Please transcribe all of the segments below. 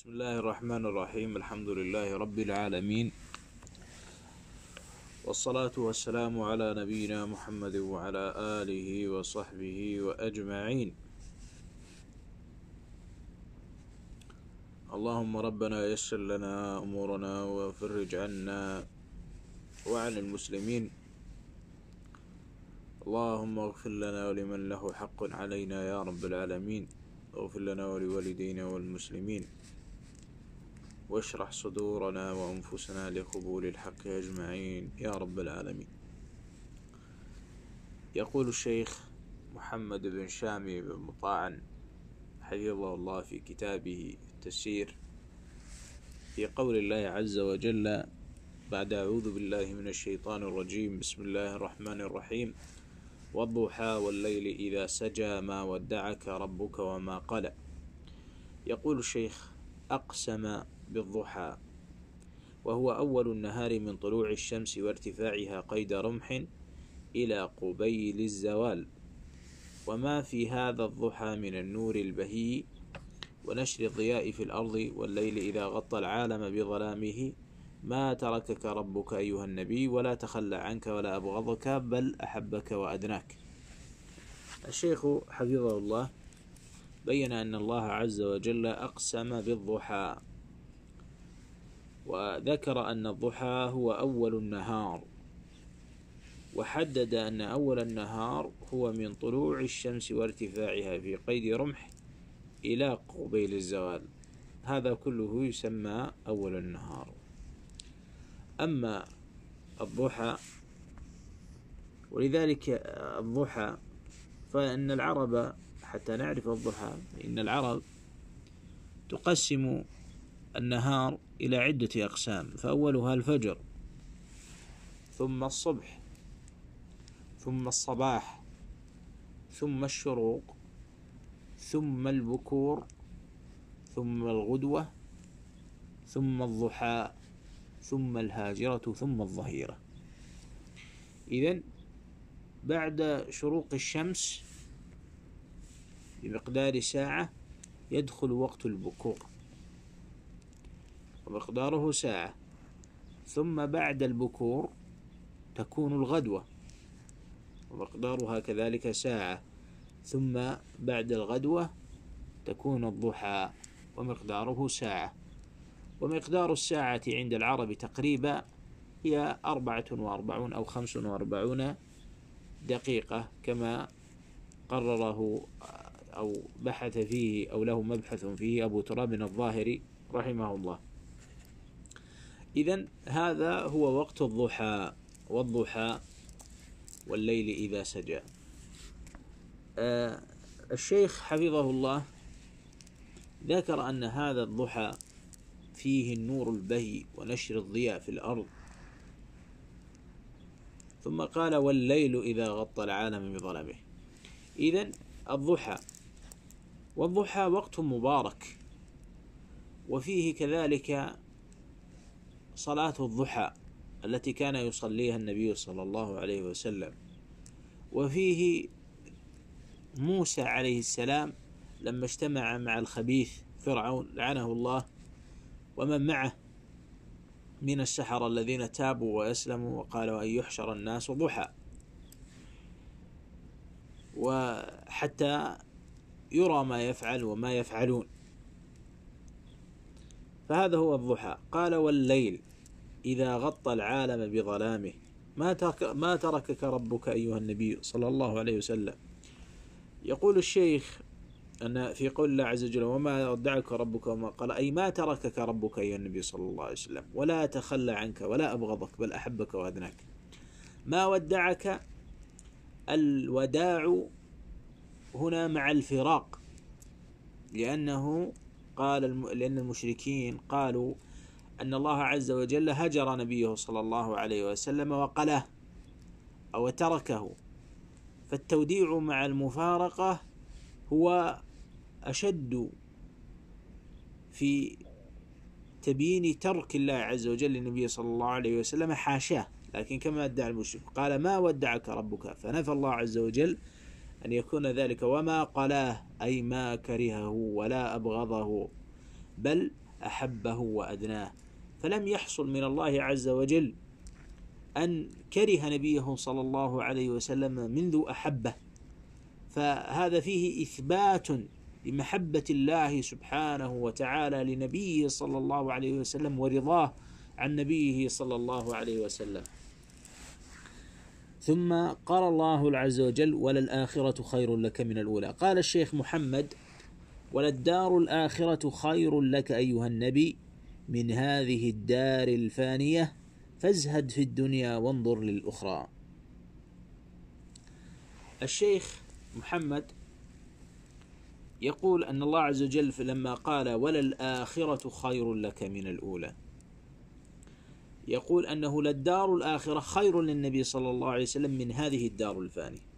بسم الله الرحمن الرحيم الحمد لله رب العالمين والصلاة والسلام على نبينا محمد وعلى آله وصحبه وأجمعين اللهم ربنا يسر لنا أمورنا وفرج عنا وعن المسلمين اللهم اغفر لنا ولمن له حق علينا يا رب العالمين اغفر لنا ولوالدينا والمسلمين واشرح صدورنا وأنفسنا لقبول الحق أجمعين. يا رب العالمين. يقول الشيخ محمد بن شامي بن مطاعن حفظه الله في كتابه التسير في قول الله عز وجل بعد أعوذ بالله من الشيطان الرجيم بسم الله الرحمن الرحيم. والضحى والليل إذا سجى ما ودعك ربك وما قلى. يقول الشيخ أقسم بالضحى. وهو أول النهار من طلوع الشمس وارتفاعها قيد رمح إلى قبيل الزوال. وما في هذا الضحى من النور البهي ونشر الضياء في الأرض والليل إذا غطى العالم بظلامه. ما تركك ربك أيها النبي ولا تخلى عنك ولا أبغضك بل أحبك وأدناك. الشيخ حفظه الله بين أن الله عز وجل أقسم بالضحى. وذكر أن الضحى هو أول النهار وحدد أن أول النهار هو من طلوع الشمس وارتفاعها في قيد رمح إلى قبيل الزوال. هذا كله يسمى أول النهار. أما الضحى ولذلك الضحى فإن العرب حتى نعرف الضحى إن العرب تقسم النهار إلى عدة أقسام فأولها الفجر ثم الصبح ثم الصباح ثم الشروق ثم البكور ثم الغدوة ثم الضحى ثم الهاجرة ثم الظهيرة. إذن بعد شروق الشمس بمقدار ساعة يدخل وقت البكور. ومقداره ساعة. ثم بعد البكور تكون الغدوة. ومقدارها كذلك ساعة. ثم بعد الغدوة تكون الضحى. ومقداره ساعة. ومقدار الساعة عند العرب تقريبا هي أربعة وأربعون أو خمس وأربعون دقيقة كما قرره أو بحث فيه أو له مبحث فيه أبو تراب الظاهري رحمه الله. إذا هذا هو وقت الضحى والضحى والليل إذا سجى. آه الشيخ حفظه الله ذكر أن هذا الضحى فيه النور البهي ونشر الضياء في الأرض. ثم قال والليل إذا غطى العالم بظلمه. إذا الضحى والضحى وقت مبارك وفيه كذلك صلاة الضحى التي كان يصليها النبي صلى الله عليه وسلم. وفيه موسى عليه السلام لما اجتمع مع الخبيث فرعون لعنه الله ومن معه من السحرة الذين تابوا وأسلموا وقالوا أن يحشر الناس ضحى. وحتى يرى ما يفعل وما يفعلون. فهذا هو الضحى. قال والليل. إذا غطى العالم بظلامه ما ترك ما تركك ربك أيها النبي صلى الله عليه وسلم يقول الشيخ أن في قول الله عز وجل وما ودعك ربك وما قال أي ما تركك ربك أيها النبي صلى الله عليه وسلم ولا تخلى عنك ولا أبغضك بل أحبك وأدناك ما ودعك الوداع هنا مع الفراق لأنه قال. لأن المشركين قالوا أن الله عز وجل هجر نبيه صلى الله عليه وسلم وقله أو تركه. فالتوديع مع المفارقة هو أشد في تبيين ترك الله عز وجل للنبي صلى الله عليه وسلم حاشاه. لكن كما أدعى المشرك قال ما ودعك ربك؟ فنفى الله عز وجل أن يكون ذلك وما قلاه أي ما كرهه ولا أبغضه بل أحبه وأدناه. فلم يحصل من الله عز وجل أن كره نبيه صلى الله عليه وسلم منذ أحبة. فهذا فيه إثبات لمحبة الله سبحانه وتعالى لنبيه صلى الله عليه وسلم ورضاه عن نبيه صلى الله عليه وسلم. ثم قال الله عز وجل وللآخرة خير لك من الأولى قال الشيخ محمد وللدار الآخرة خير لك أيها النبي من هذه الدار الفانية فازهد في الدنيا وانظر للأخرى. الشيخ محمد يقول أن الله عز وجل لما قال وللآخرة خير لك من الأولى يقول أنه للدار الآخرة خير للنبي صلى الله عليه وسلم من هذه الدار الفانية.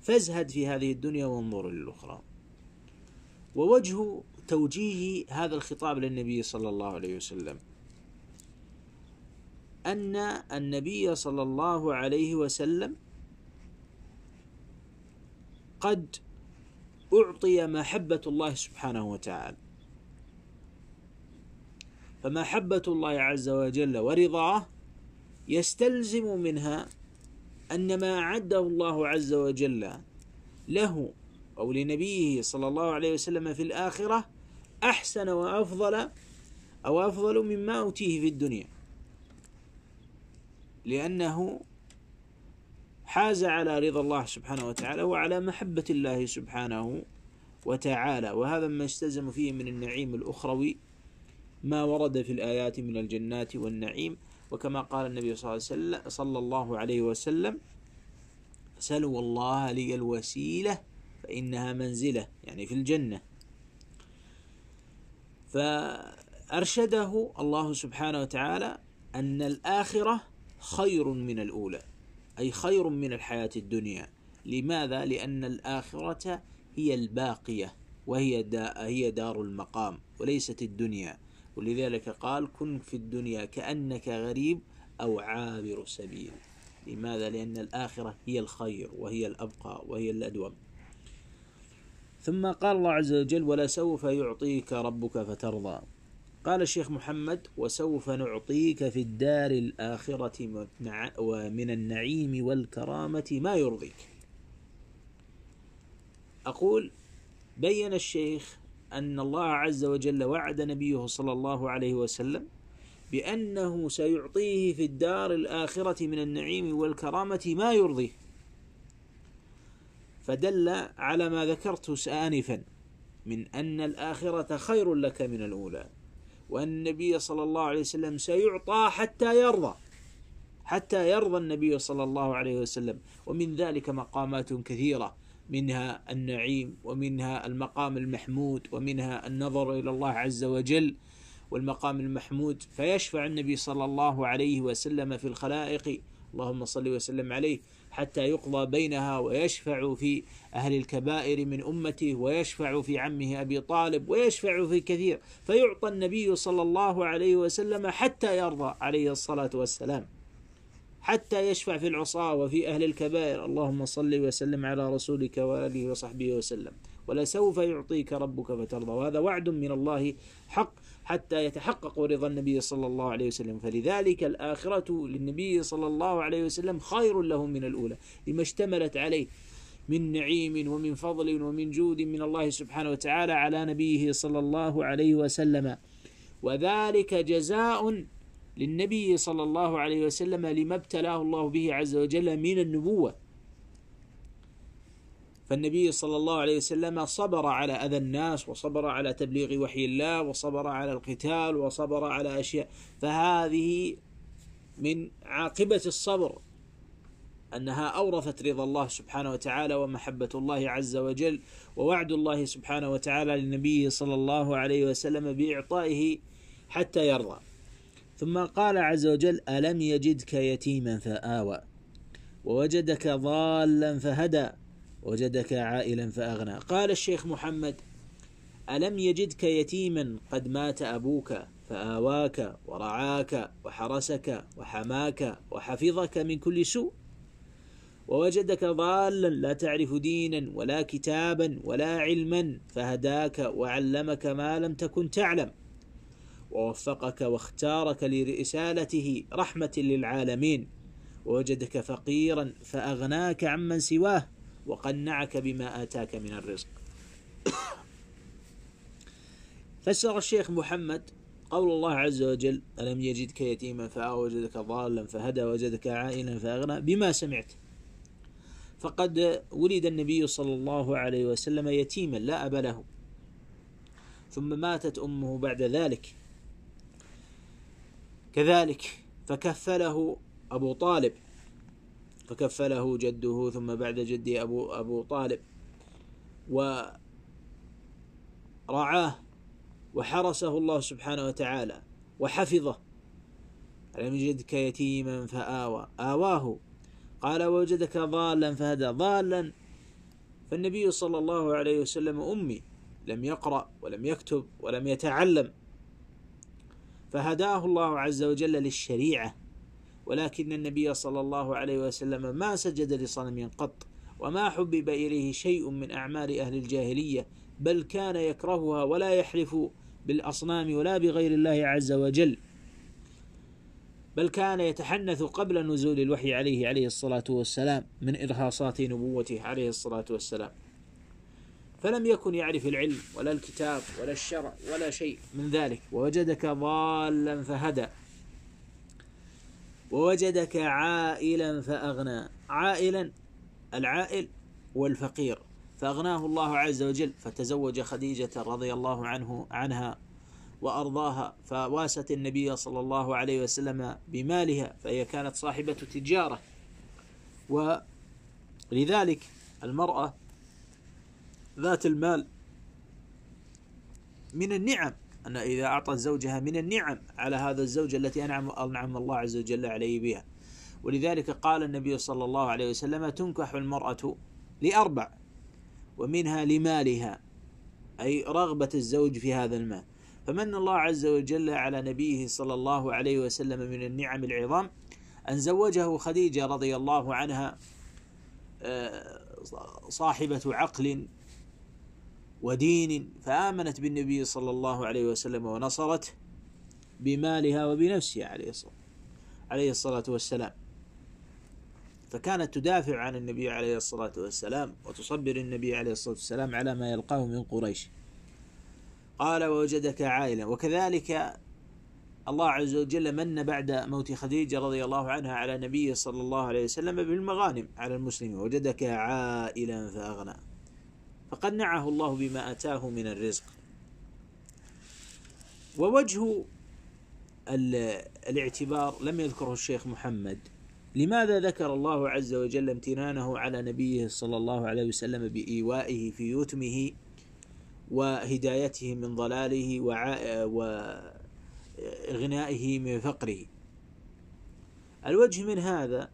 فازهد في هذه الدنيا وانظر للأخرى. ووجه توجيه هذا الخطاب للنبي صلى الله عليه وسلم. أن النبي صلى الله عليه وسلم قد أعطي محبة الله سبحانه وتعالى. فمحبة الله عز وجل ورضاه يستلزم منها أن ما أعده الله عز وجل له أو لنبيه صلى الله عليه وسلم في الآخرة أحسن وأفضل أو أفضل مما أوتيه في الدنيا. لأنه حاز على رضا الله سبحانه وتعالى وعلى محبة الله سبحانه وتعالى. وهذا ما يستلزم فيه من النعيم الأخروي ما ورد في الآيات من الجنات والنعيم. وكما قال النبي صلى الله عليه وسلم سلوا الله لي الوسيلة فإنها منزلة. يعني في الجنة. فأرشده الله سبحانه وتعالى أن الآخرة خير من الأولى أي خير من الحياة الدنيا لماذا؟ لأن الآخرة هي الباقية وهي دا هي دار المقام وليست الدنيا ولذلك قال كن في الدنيا كأنك غريب أو عابر سبيل لماذا؟ لأن الآخرة هي الخير وهي الأبقى وهي الأدوم ثم قال الله عز وجل ولسوف يعطيك ربك فترضى. قال الشيخ محمد وسوف نعطيك في الدار الآخرة ومن النعيم والكرامة ما يرضيك. أقول بين الشيخ أن الله عز وجل وعد نبيه صلى الله عليه وسلم بأنه سيعطيه في الدار الآخرة من النعيم والكرامة ما يرضيه. فدل على ما ذكرت آنفا من أن الآخرة خير لك من الأولى وأن النبي صلى الله عليه وسلم سيعطى حتى يرضى حتى يرضى النبي صلى الله عليه وسلم. ومن ذلك مقامات كثيرة منها النعيم ومنها المقام المحمود ومنها النظر إلى الله عز وجل والمقام المحمود. فيشفع النبي صلى الله عليه وسلم في الخلائق. اللهم صل وسلم عليه. حتى يقضى بينها ويشفع في أهل الكبائر من أمته ويشفع في عمه أبي طالب ويشفع في كثير. فيعطى النبي صلى الله عليه وسلم حتى يرضى عليه الصلاة والسلام. حتى يشفع في العصاة وفي أهل الكبائر. اللهم صل وسلم على رسولك وآله وصحبه وسلم. ولسوف يعطيك ربك فترضى. وهذا وعد من الله حق. حتى يتحقق رضا النبي صلى الله عليه وسلم. فلذلك الآخرة للنبي صلى الله عليه وسلم خير له من الأولى لما اشتملت عليه من نعيم ومن فضل ومن جود من الله سبحانه وتعالى على نبيه صلى الله عليه وسلم. وذلك جزاء للنبي صلى الله عليه وسلم لما ابتلاه الله به عز وجل من النبوة. فالنبي صلى الله عليه وسلم صبر على أذى الناس وصبر على تبليغ وحي الله وصبر على القتال وصبر على أشياء. فهذه من عاقبة الصبر أنها أورثت رضا الله سبحانه وتعالى ومحبة الله عز وجل ووعد الله سبحانه وتعالى للنبي صلى الله عليه وسلم بإعطائه حتى يرضى. ثم قال عز وجل ألم يجدك يتيما فآوى ووجدك ضالا فهدى. وجدك عائلا فأغنى. قال الشيخ محمد ألم يجدك يتيما قد مات أبوك فآواك ورعاك وحرسك وحماك وحفظك من كل سوء؟ ووجدك ضالا لا تعرف دينا ولا كتابا ولا علما فهداك وعلمك ما لم تكن تعلم. ووفقك واختارك لرسالته رحمة للعالمين. ووجدك فقيرا فأغناك عمن سواه. وقنعك بما آتاك من الرزق. فسر الشيخ محمد قول الله عز وجل ألم يجدك يتيما فآوى وجدك ضالا فهدى وجدك عائلا فأغنى بما سمعت. فقد ولد النبي صلى الله عليه وسلم يتيما لا أب له. ثم ماتت أمه بعد ذلك. كذلك فكفله أبو طالب فكفله جده ثم بعد جده أبو, أبو طالب. ورعاه وحرسه الله سبحانه وتعالى وحفظه. ألم يجدك يتيما فآوى. آواه. قال وجدك ضالا فهدى. ضالا. فالنبي صلى الله عليه وسلم أمي لم يقرأ ولم يكتب ولم يتعلم. فهداه الله عز وجل للشريعة. ولكن النبي صلى الله عليه وسلم ما سجد لصنم قط وما حبب إليه شيء من أعمال أهل الجاهلية بل كان يكرهها ولا يحلف بالأصنام ولا بغير الله عز وجل بل كان يتحنث قبل نزول الوحي عليه عليه الصلاة والسلام من إرهاصات نبوته عليه الصلاة والسلام. فلم يكن يعرف العلم ولا الكتاب ولا الشرع ولا شيء من ذلك ووجدك ضالا فهدى. ووجدك عائلا فأغنى. عائلا العائل والفقير. فأغناه الله عز وجل فتزوج خديجة رضي الله عنه عنها وأرضاها. فواست النبي صلى الله عليه وسلم بمالها فهي كانت صاحبة تجارة. ولذلك المرأة ذات المال من النعم. أن إذا أعطت زوجها من النعم على هذا الزوج التي أنعم, أنعم الله عز وجل عليه بها. ولذلك قال النبي صلى الله عليه وسلم تنكح المرأة لأربع ومنها لمالها. أي رغبة الزوج في هذا المال. فمن الله عز وجل على نبيه صلى الله عليه وسلم من النعم العظام أن زوجه خديجة رضي الله عنها آه، صاحبة عقل ودين فآمنت بالنبي صلى الله عليه وسلم ونصرته بمالها وبنفسها عليه الصلاة عليه الصلاة والسلام. فكانت تدافع عن النبي عليه الصلاة والسلام وتصبر النبي عليه الصلاة والسلام على ما يلقاه من قريش. قال ووجدك عائلا. وكذلك الله عز وجل من بعد موت خديجة رضي الله عنها على نبيه صلى الله عليه وسلم بالمغانم على المسلمين. وجدك عائلا فأغنى. فقنعه الله بما أتاه من الرزق. ووجه الاعتبار لم يذكره الشيخ محمد. لماذا ذكر الله عز وجل امتنانه على نبيه صلى الله عليه وسلم بإيوائه في يتمه وهدايته من ضلاله وإغنائه من فقره؟ الوجه من هذا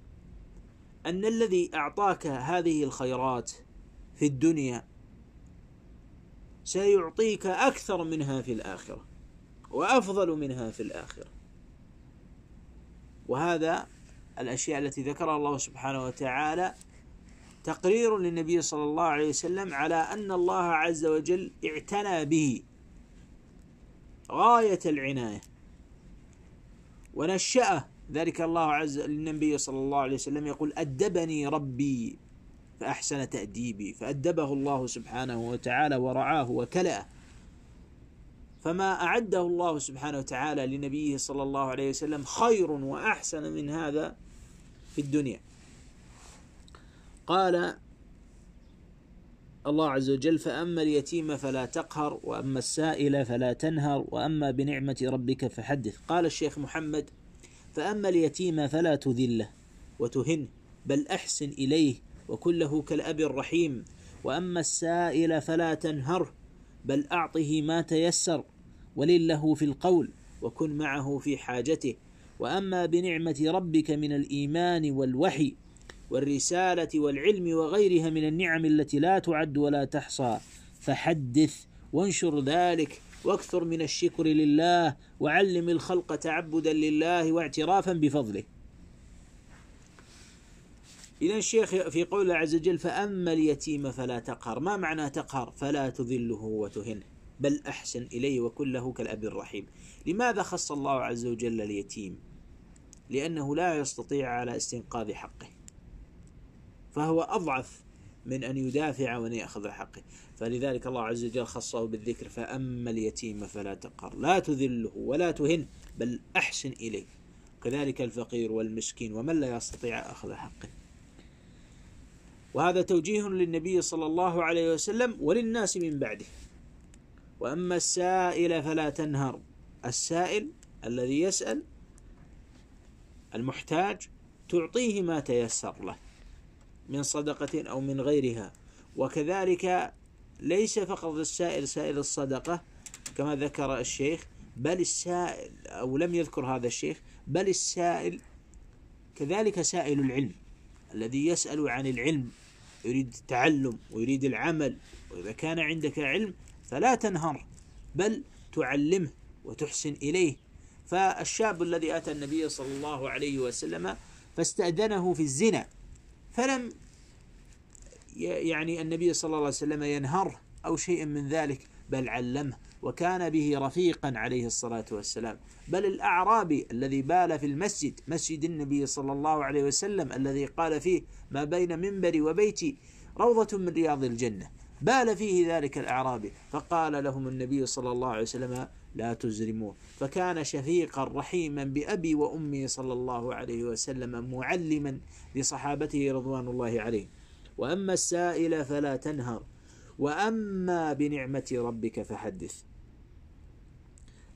أن الذي أعطاك هذه الخيرات في الدنيا سيعطيك أكثر منها في الآخرة وأفضل منها في الآخرة. وهذا الأشياء التي ذكرها الله سبحانه وتعالى تقرير للنبي صلى الله عليه وسلم على أن الله عز وجل اعتنى به. غاية العناية. ونشأه. ذلك الله عز للنبي صلى الله عليه وسلم يقول أدبني ربي. فأحسن تأديبي فأدبه الله سبحانه وتعالى ورعاه وكلأه. فما أعده الله سبحانه وتعالى لنبيه صلى الله عليه وسلم خير وأحسن من هذا في الدنيا. قال الله عز وجل فأما اليتيم فلا تقهر وأما السائل فلا تنهر وأما بنعمة ربك فحدث. قال الشيخ محمد فأما اليتيم فلا تذله وتهنه بل أحسن إليه وكله كالأب الرحيم. وأما السائل فلا تنهره بل أعطه ما تيسر ولله في القول وكن معه في حاجته. وأما بنعمة ربك من الإيمان والوحي والرسالة والعلم وغيرها من النعم التي لا تعد ولا تحصى فحدث وانشر ذلك وأكثر من الشكر لله وعلم الخلق تعبدا لله واعترافا بفضله. إذا الشيخ في قول الله عز وجل فأما اليتيم فلا تقهر. ما معنى تقهر؟ فلا تذله وتهنه بل أحسن إليه وكن له كالأب الرحيم. لماذا خص الله عز وجل اليتيم؟ لأنه لا يستطيع على استنقاذ حقه. فهو أضعف من أن يدافع وأن يأخذ حقه. فلذلك الله عز وجل خصه بالذكر فأما اليتيم فلا تقهر. لا تذله ولا تهن بل أحسن إليه. كذلك الفقير والمسكين ومن لا يستطيع أخذ حقه. وهذا توجيه للنبي صلى الله عليه وسلم وللناس من بعده. وأما السائل فلا تنهر. السائل الذي يسأل المحتاج تعطيه ما تيسر له من صدقة أو من غيرها. وكذلك ليس فقط السائل سائل الصدقة كما ذكر الشيخ بل السائل أو لم يذكر هذا الشيخ بل السائل كذلك سائل العلم الذي يسأل عن العلم. يريد التعلم ويريد العمل وإذا كان عندك علم فلا تنهر بل تعلمه وتحسن إليه. فالشاب الذي أتى النبي صلى الله عليه وسلم فاستأذنه في الزنا فلم يعني النبي صلى الله عليه وسلم ينهره أو شيء من ذلك بل علمه. وكان به رفيقا عليه الصلاة والسلام. بل الأعرابي الذي بال في المسجد مسجد النبي صلى الله عليه وسلم الذي قال فيه ما بين منبري وبيتي روضة من رياض الجنة. بال فيه ذلك الأعرابي فقال لهم النبي صلى الله عليه وسلم لا تزرموه فكان شفيقا رحيما بأبي وأمي صلى الله عليه وسلم معلما لصحابته رضوان الله عليه وأما السائل فلا تنهر وأما بنعمة ربك فحدث.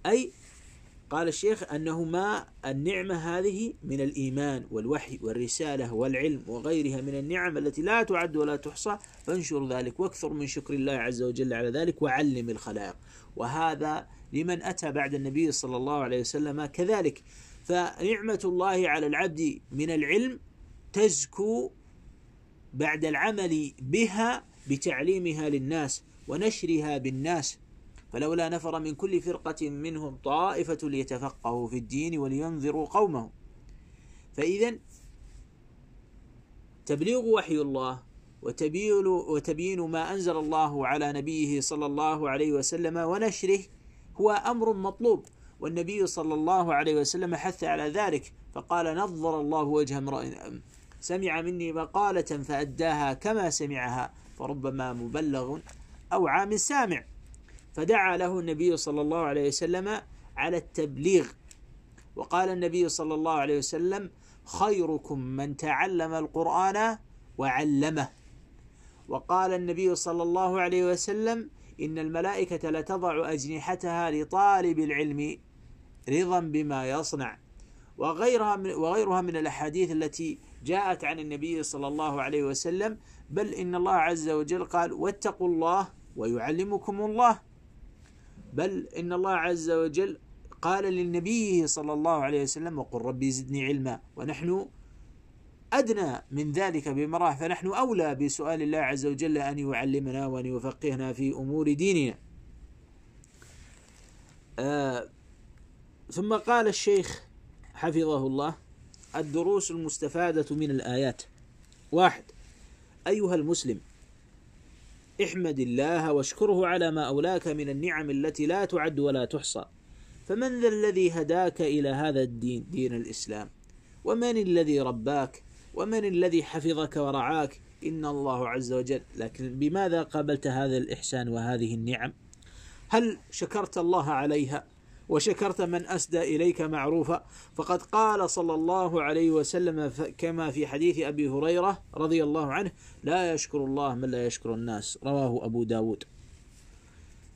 أي قال الشيخ أنه ما النعمة هذه من الإيمان والوحي والرسالة والعلم وغيرها من النعم التي لا تعد ولا تحصى فانشر ذلك وأكثر من شكر الله عز وجل على ذلك وعلم الخلائق. وهذا لمن أتى بعد النبي صلى الله عليه وسلم كذلك. فنعمة الله على العبد من العلم تزكو بعد العمل بها بتعليمها للناس ونشرها بالناس. فلولا نفر من كل فرقة منهم طائفة ليتفقهوا في الدين ولينذروا قومهم. فإذا تبليغ وحي الله وتبيين وتبيين ما أنزل الله على نبيه صلى الله عليه وسلم ونشره هو أمر مطلوب. والنبي صلى الله عليه وسلم حث على ذلك فقال نظر الله وجه امرئ سمع مني مقالة فأداها كما سمعها فربما مبلغ أو عام سامع. فدعا له النبي صلى الله عليه وسلم على التبليغ. وقال النبي صلى الله عليه وسلم خيركم من تعلم القرآن وعلمه. وقال النبي صلى الله عليه وسلم إن الملائكة لتضع أجنحتها لطالب العلم رضا بما يصنع. وغيرها من وغيرها من الأحاديث التي جاءت عن النبي صلى الله عليه وسلم بل إن الله عز وجل قال واتقوا الله ويعلمكم الله. بل إن الله عز وجل قال للنبي صلى الله عليه وسلم وقل ربي زدني علما ونحن أدنى من ذلك بمراحل فنحن أولى بسؤال الله عز وجل أن يعلمنا وأن يفقهنا في أمور ديننا. آه ثم قال الشيخ حفظه الله الدروس المستفادة من الآيات. واحد أيها المسلم احمد الله واشكره على ما أولاك من النعم التي لا تعد ولا تحصى. فمن ذا الذي هداك إلى هذا الدين؟ دين الإسلام. ومن الذي رباك؟ ومن الذي حفظك ورعاك؟ إن الله عز وجل. لكن بماذا قابلت هذا الإحسان وهذه النعم؟ هل شكرت الله عليها؟ وشكرت من أسدى إليك معروفا. فقد قال صلى الله عليه وسلم كما في حديث أبي هريرة رضي الله عنه لا يشكر الله من لا يشكر الناس. رواه أبو داود.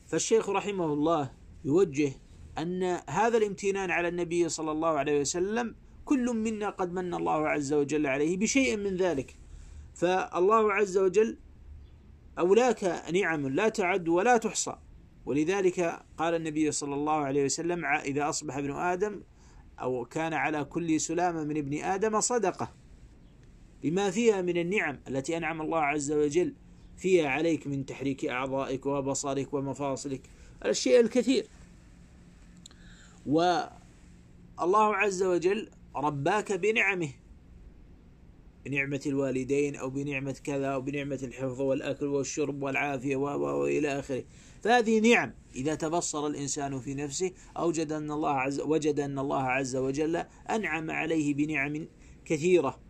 فالشيخ رحمه الله يوجه أن هذا الامتنان على النبي صلى الله عليه وسلم كل منا قد من الله عز وجل عليه بشيء من ذلك. فالله عز وجل أولاك نعم لا تعد ولا تحصى. ولذلك قال النبي صلى الله عليه وسلم إذا أصبح ابن آدم أو كان على كل سلامة من ابن آدم صدقة. بما فيها من النعم التي أنعم الله عز وجل فيها عليك من تحريك أعضائك وبصرك ومفاصلك الشيء الكثير. والله عز وجل رباك بنعمه. بنعمة الوالدين أو بنعمة كذا أو بنعمة الحفظ والأكل والشرب والعافية وإلى آخره. فهذه نعم إذا تبصر الإنسان في نفسه أوجد أن الله عز وجد أن الله عز وجل أنعم عليه بنعم كثيرة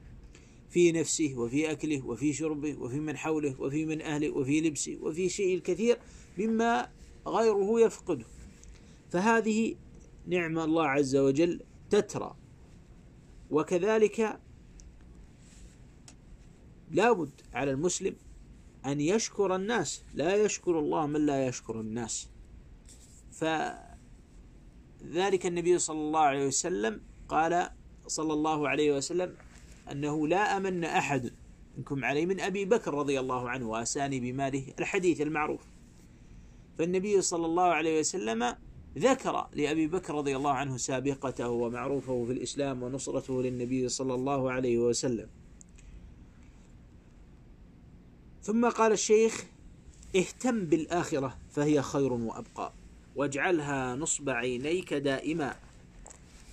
في نفسه وفي أكله وفي شربه وفي من حوله وفي من أهله وفي لبسه وفي شيء الكثير مما غيره يفقده. فهذه نعمة الله عز وجل تترى. وكذلك لابد على المسلم أن يشكر الناس لا يشكر الله من لا يشكر الناس. فذلك النبي صلى الله عليه وسلم قال صلى الله عليه وسلم أنه لا أمن أحد منكم علي من أبي بكر رضي الله عنه وأساني بماله الحديث المعروف. فالنبي صلى الله عليه وسلم ذكر لأبي بكر رضي الله عنه سابقته ومعروفه في الإسلام ونصرته للنبي صلى الله عليه وسلم. ثم قال الشيخ اهتم بالآخرة فهي خير وأبقى واجعلها نصب عينيك دائما.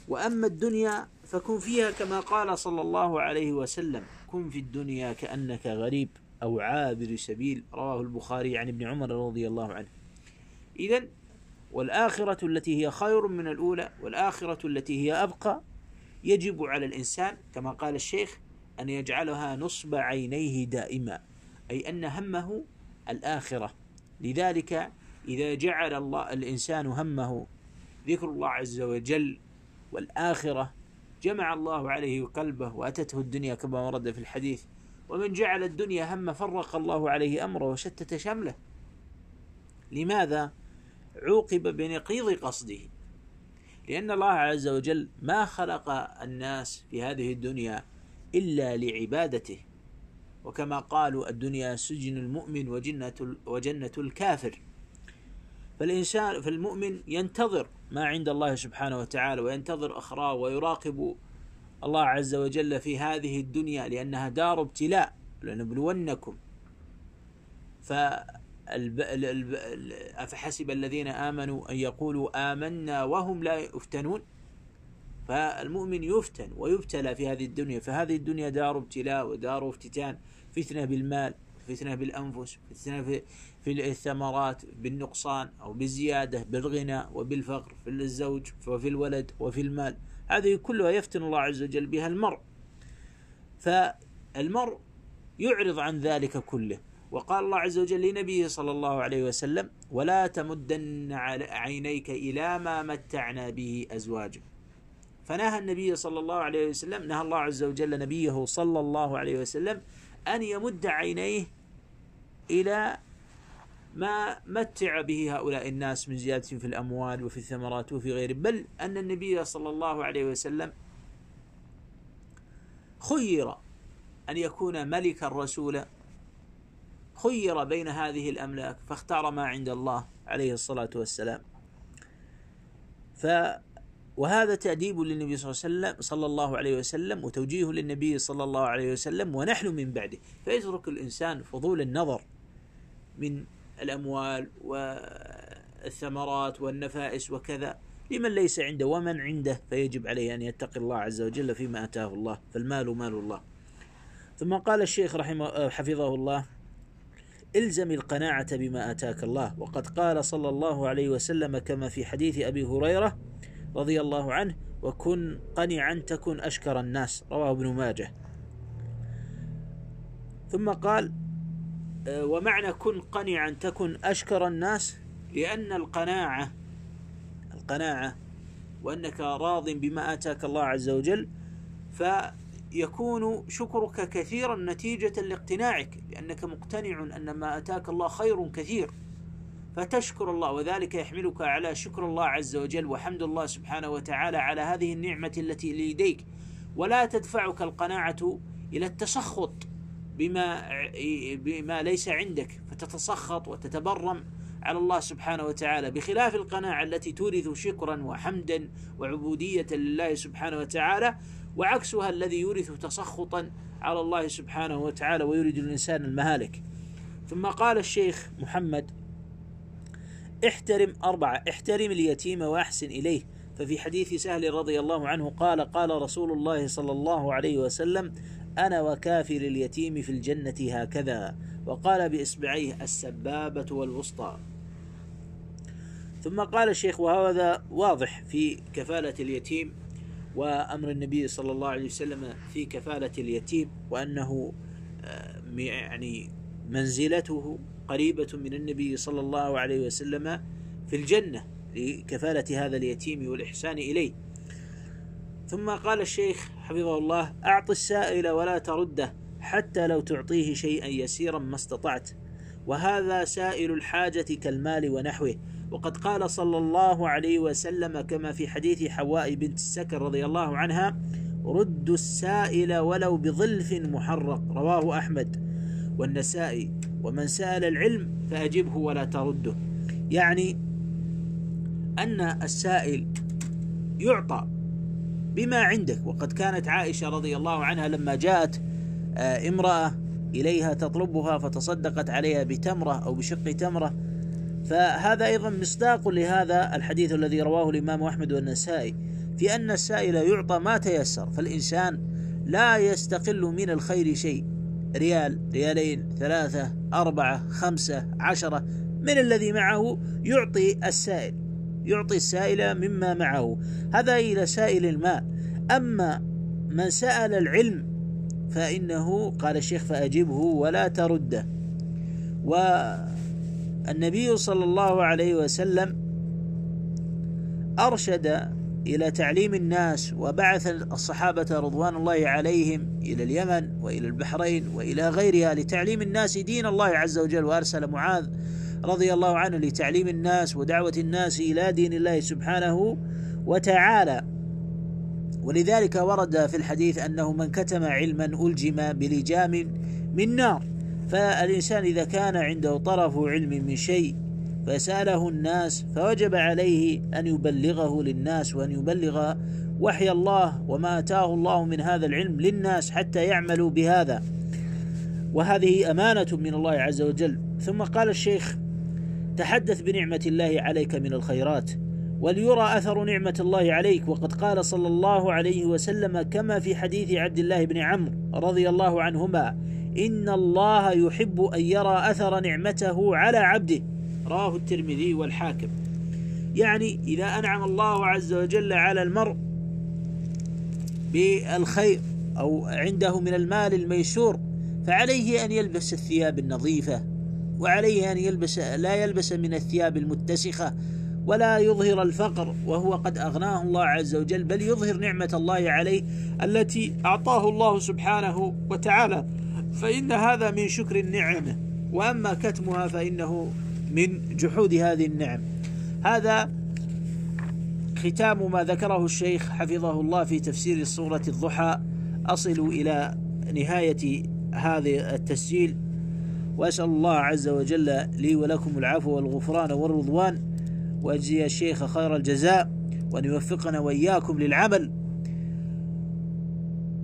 وأما الدنيا فكن فيها كما قال صلى الله عليه وسلم كن في الدنيا كأنك غريب أو عابر سبيل. رواه البخاري عن ابن عمر رضي الله عنه. إذا والآخرة التي هي خير من الأولى والآخرة التي هي أبقى يجب على الإنسان كما قال الشيخ أن يجعلها نصب عينيه دائما. أي أن همه الآخرة. لذلك إذا جعل الله الإنسان همه ذكر الله عز وجل والآخرة جمع الله عليه قلبه وأتته الدنيا كما ورد في الحديث ومن جعل الدنيا هم فرق الله عليه أمره وشتت شمله. لماذا؟ عوقب بنقيض قصده. لأن الله عز وجل ما خلق الناس في هذه الدنيا إلا لعبادته. وكما قالوا الدنيا سجن المؤمن وجنة وجنة الكافر. فالإنسان فالمؤمن ينتظر ما عند الله سبحانه وتعالى وينتظر أخراه ويراقب الله عز وجل في هذه الدنيا لأنها دار ابتلاء لنبلونكم. أفحسب الذين آمنوا أن يقولوا آمنا وهم لا يفتنون؟ فالمؤمن يفتن ويبتلى في هذه الدنيا فهذه الدنيا دار ابتلاء ودار افتتان فتنة بالمال فتنة بالأنفس فتنة في, في الثمرات بالنقصان أو بالزيادة بالغنى وبالفقر في الزوج وفي الولد وفي المال. هذه كلها يفتن الله عز وجل بها المرء. فالمرء يعرض عن ذلك كله. وقال الله عز وجل لنبيه صلى الله عليه وسلم ولا تمدن عينيك إلى ما متعنا به أزواجا فنهى النبي صلى الله عليه وسلم نهى الله عز وجل نبيه صلى الله عليه وسلم أن يمد عينيه إلى ما متع به هؤلاء الناس من زيادة في الأموال وفي الثمرات وفي غيره. بل أن النبي صلى الله عليه وسلم خير أن يكون ملكا رسولا خير بين هذه الأملاك فاختار ما عند الله عليه الصلاة والسلام. ف وهذا تأديب للنبي صلى الله عليه وسلم صلى الله عليه وسلم وتوجيه للنبي صلى الله عليه وسلم ونحن من بعده. فيترك الإنسان فضول النظر من الأموال والثمرات والنفائس وكذا لمن ليس عنده ومن عنده فيجب عليه أن يتقي الله عز وجل فيما أتاه الله فالمال مال الله. ثم قال الشيخ رحمه حفظه الله إلزم القناعة بما آتاك الله. وقد قال صلى الله عليه وسلم كما في حديث أبي هريرة رضي الله عنه وكن قنعا تكن أشكر الناس. رواه ابن ماجه. ثم قال آه، ومعنى كن قنعا تكن أشكر الناس لأن القناعة القناعة وأنك راض بما آتاك الله عز وجل فيكون شكرك كثيرا نتيجة لاقتناعك لأنك مقتنع أن ما آتاك الله خير كثير. فتشكر الله وذلك يحملك على شكر الله عز وجل وحمد الله سبحانه وتعالى على هذه النعمة التي لديك ولا تدفعك القناعة إلى التسخط بما بما ليس عندك فتتسخط وتتبرم على الله سبحانه وتعالى. بخلاف القناعة التي تورث شكرا وحمدا وعبودية لله سبحانه وتعالى وعكسها الذي يورث تسخطا على الله سبحانه وتعالى ويريد الإنسان المهالك. ثم قال الشيخ محمد احترم أربعة احترم اليتيم وأحسن إليه. ففي حديث سهل رضي الله عنه قال قال رسول الله صلى الله عليه وسلم أنا وكافر اليتيم في الجنة هكذا. وقال بإصبعيه السبابة والوسطى. ثم قال الشيخ وهذا واضح في كفالة اليتيم وأمر النبي صلى الله عليه وسلم في كفالة اليتيم وأنه آه، يعني منزلته قريبة من النبي صلى الله عليه وسلم في الجنة لكفالة هذا اليتيم والإحسان إليه. ثم قال الشيخ حفظه الله أعط السائل ولا ترده حتى لو تعطيه شيئا يسيرا ما استطعت. وهذا سائل الحاجة كالمال ونحوه. وقد قال صلى الله عليه وسلم كما في حديث حواء بنت السكر رضي الله عنها ردوا السائل ولو بظلف محرق. رواه أحمد. والنسائي ومن سأل العلم فأجبه ولا ترده. يعني أن السائل يعطى بما عندك. وقد كانت عائشة رضي الله عنها لما جاءت آه، امرأة إليها تطلبها فتصدقت عليها بتمرة أو بشق تمرة. فهذا أيضا مصداق لهذا الحديث الذي رواه الإمام أحمد والنسائي في أن السائل يعطى ما تيسر فالإنسان لا يستقل من الخير شيء. ريال ريالين ثلاثة أربعة خمسة عشرة. من الذي معه؟ يعطي السائل. يعطي السائل مما معه. هذا إلى سائل الماء أما من سأل العلم فإنه قال الشيخ فأجبه ولا ترده والنبي صلى الله عليه وسلم أرشد إلى تعليم الناس وبعث الصحابة رضوان الله عليهم إلى اليمن وإلى البحرين وإلى غيرها لتعليم الناس دين الله عز وجل وأرسل معاذ رضي الله عنه لتعليم الناس ودعوة الناس إلى دين الله سبحانه وتعالى. ولذلك ورد في الحديث أنه من كتم علما ألجم بلجام من نار. فالإنسان إذا كان عنده طرف علم من شيء فسأله الناس فوجب عليه أن يبلغه للناس وأن يبلغ وحي الله وما أتاه الله من هذا العلم للناس حتى يعملوا بهذا. وهذه أمانة من الله عز وجل. ثم قال الشيخ تحدث بنعمة الله عليك من الخيرات وليرى أثر نعمة الله عليك. وقد قال صلى الله عليه وسلم كما في حديث عبد الله بن عمرو رضي الله عنهما إن الله يحب أن يرى أثر نعمته على عبده. رواه الترمذي والحاكم. يعني إذا أنعم الله عز وجل على المرء بالخير أو عنده من المال الميسور فعليه أن يلبس الثياب النظيفة وعليه أن يلبس لا يلبس من الثياب المتسخة ولا يظهر الفقر وهو قد أغناه الله عز وجل بل يظهر نعمة الله عليه التي أعطاه الله سبحانه وتعالى. فإن هذا من شكر النعمة وأما كتمها فإنه من جحود هذه النعم. هذا ختام ما ذكره الشيخ حفظه الله في تفسير سورة الضحى. أصل إلى نهاية هذا التسجيل. وأسأل الله عز وجل لي ولكم العفو والغفران والرضوان. وأجزي الشيخ خير الجزاء. وأن يوفقنا وإياكم للعمل.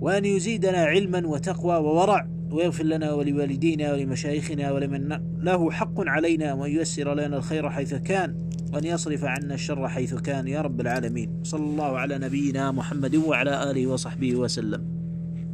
وأن يزيدنا علما وتقوى وورع. ويغفر لنا ولوالدينا ولمشايخنا ولمن له حق علينا وأن ييسر لنا الخير حيث كان وأن يصرف عنا الشر حيث كان يا رب العالمين. صلى الله على نبينا محمد وعلى آله وصحبه وسلم.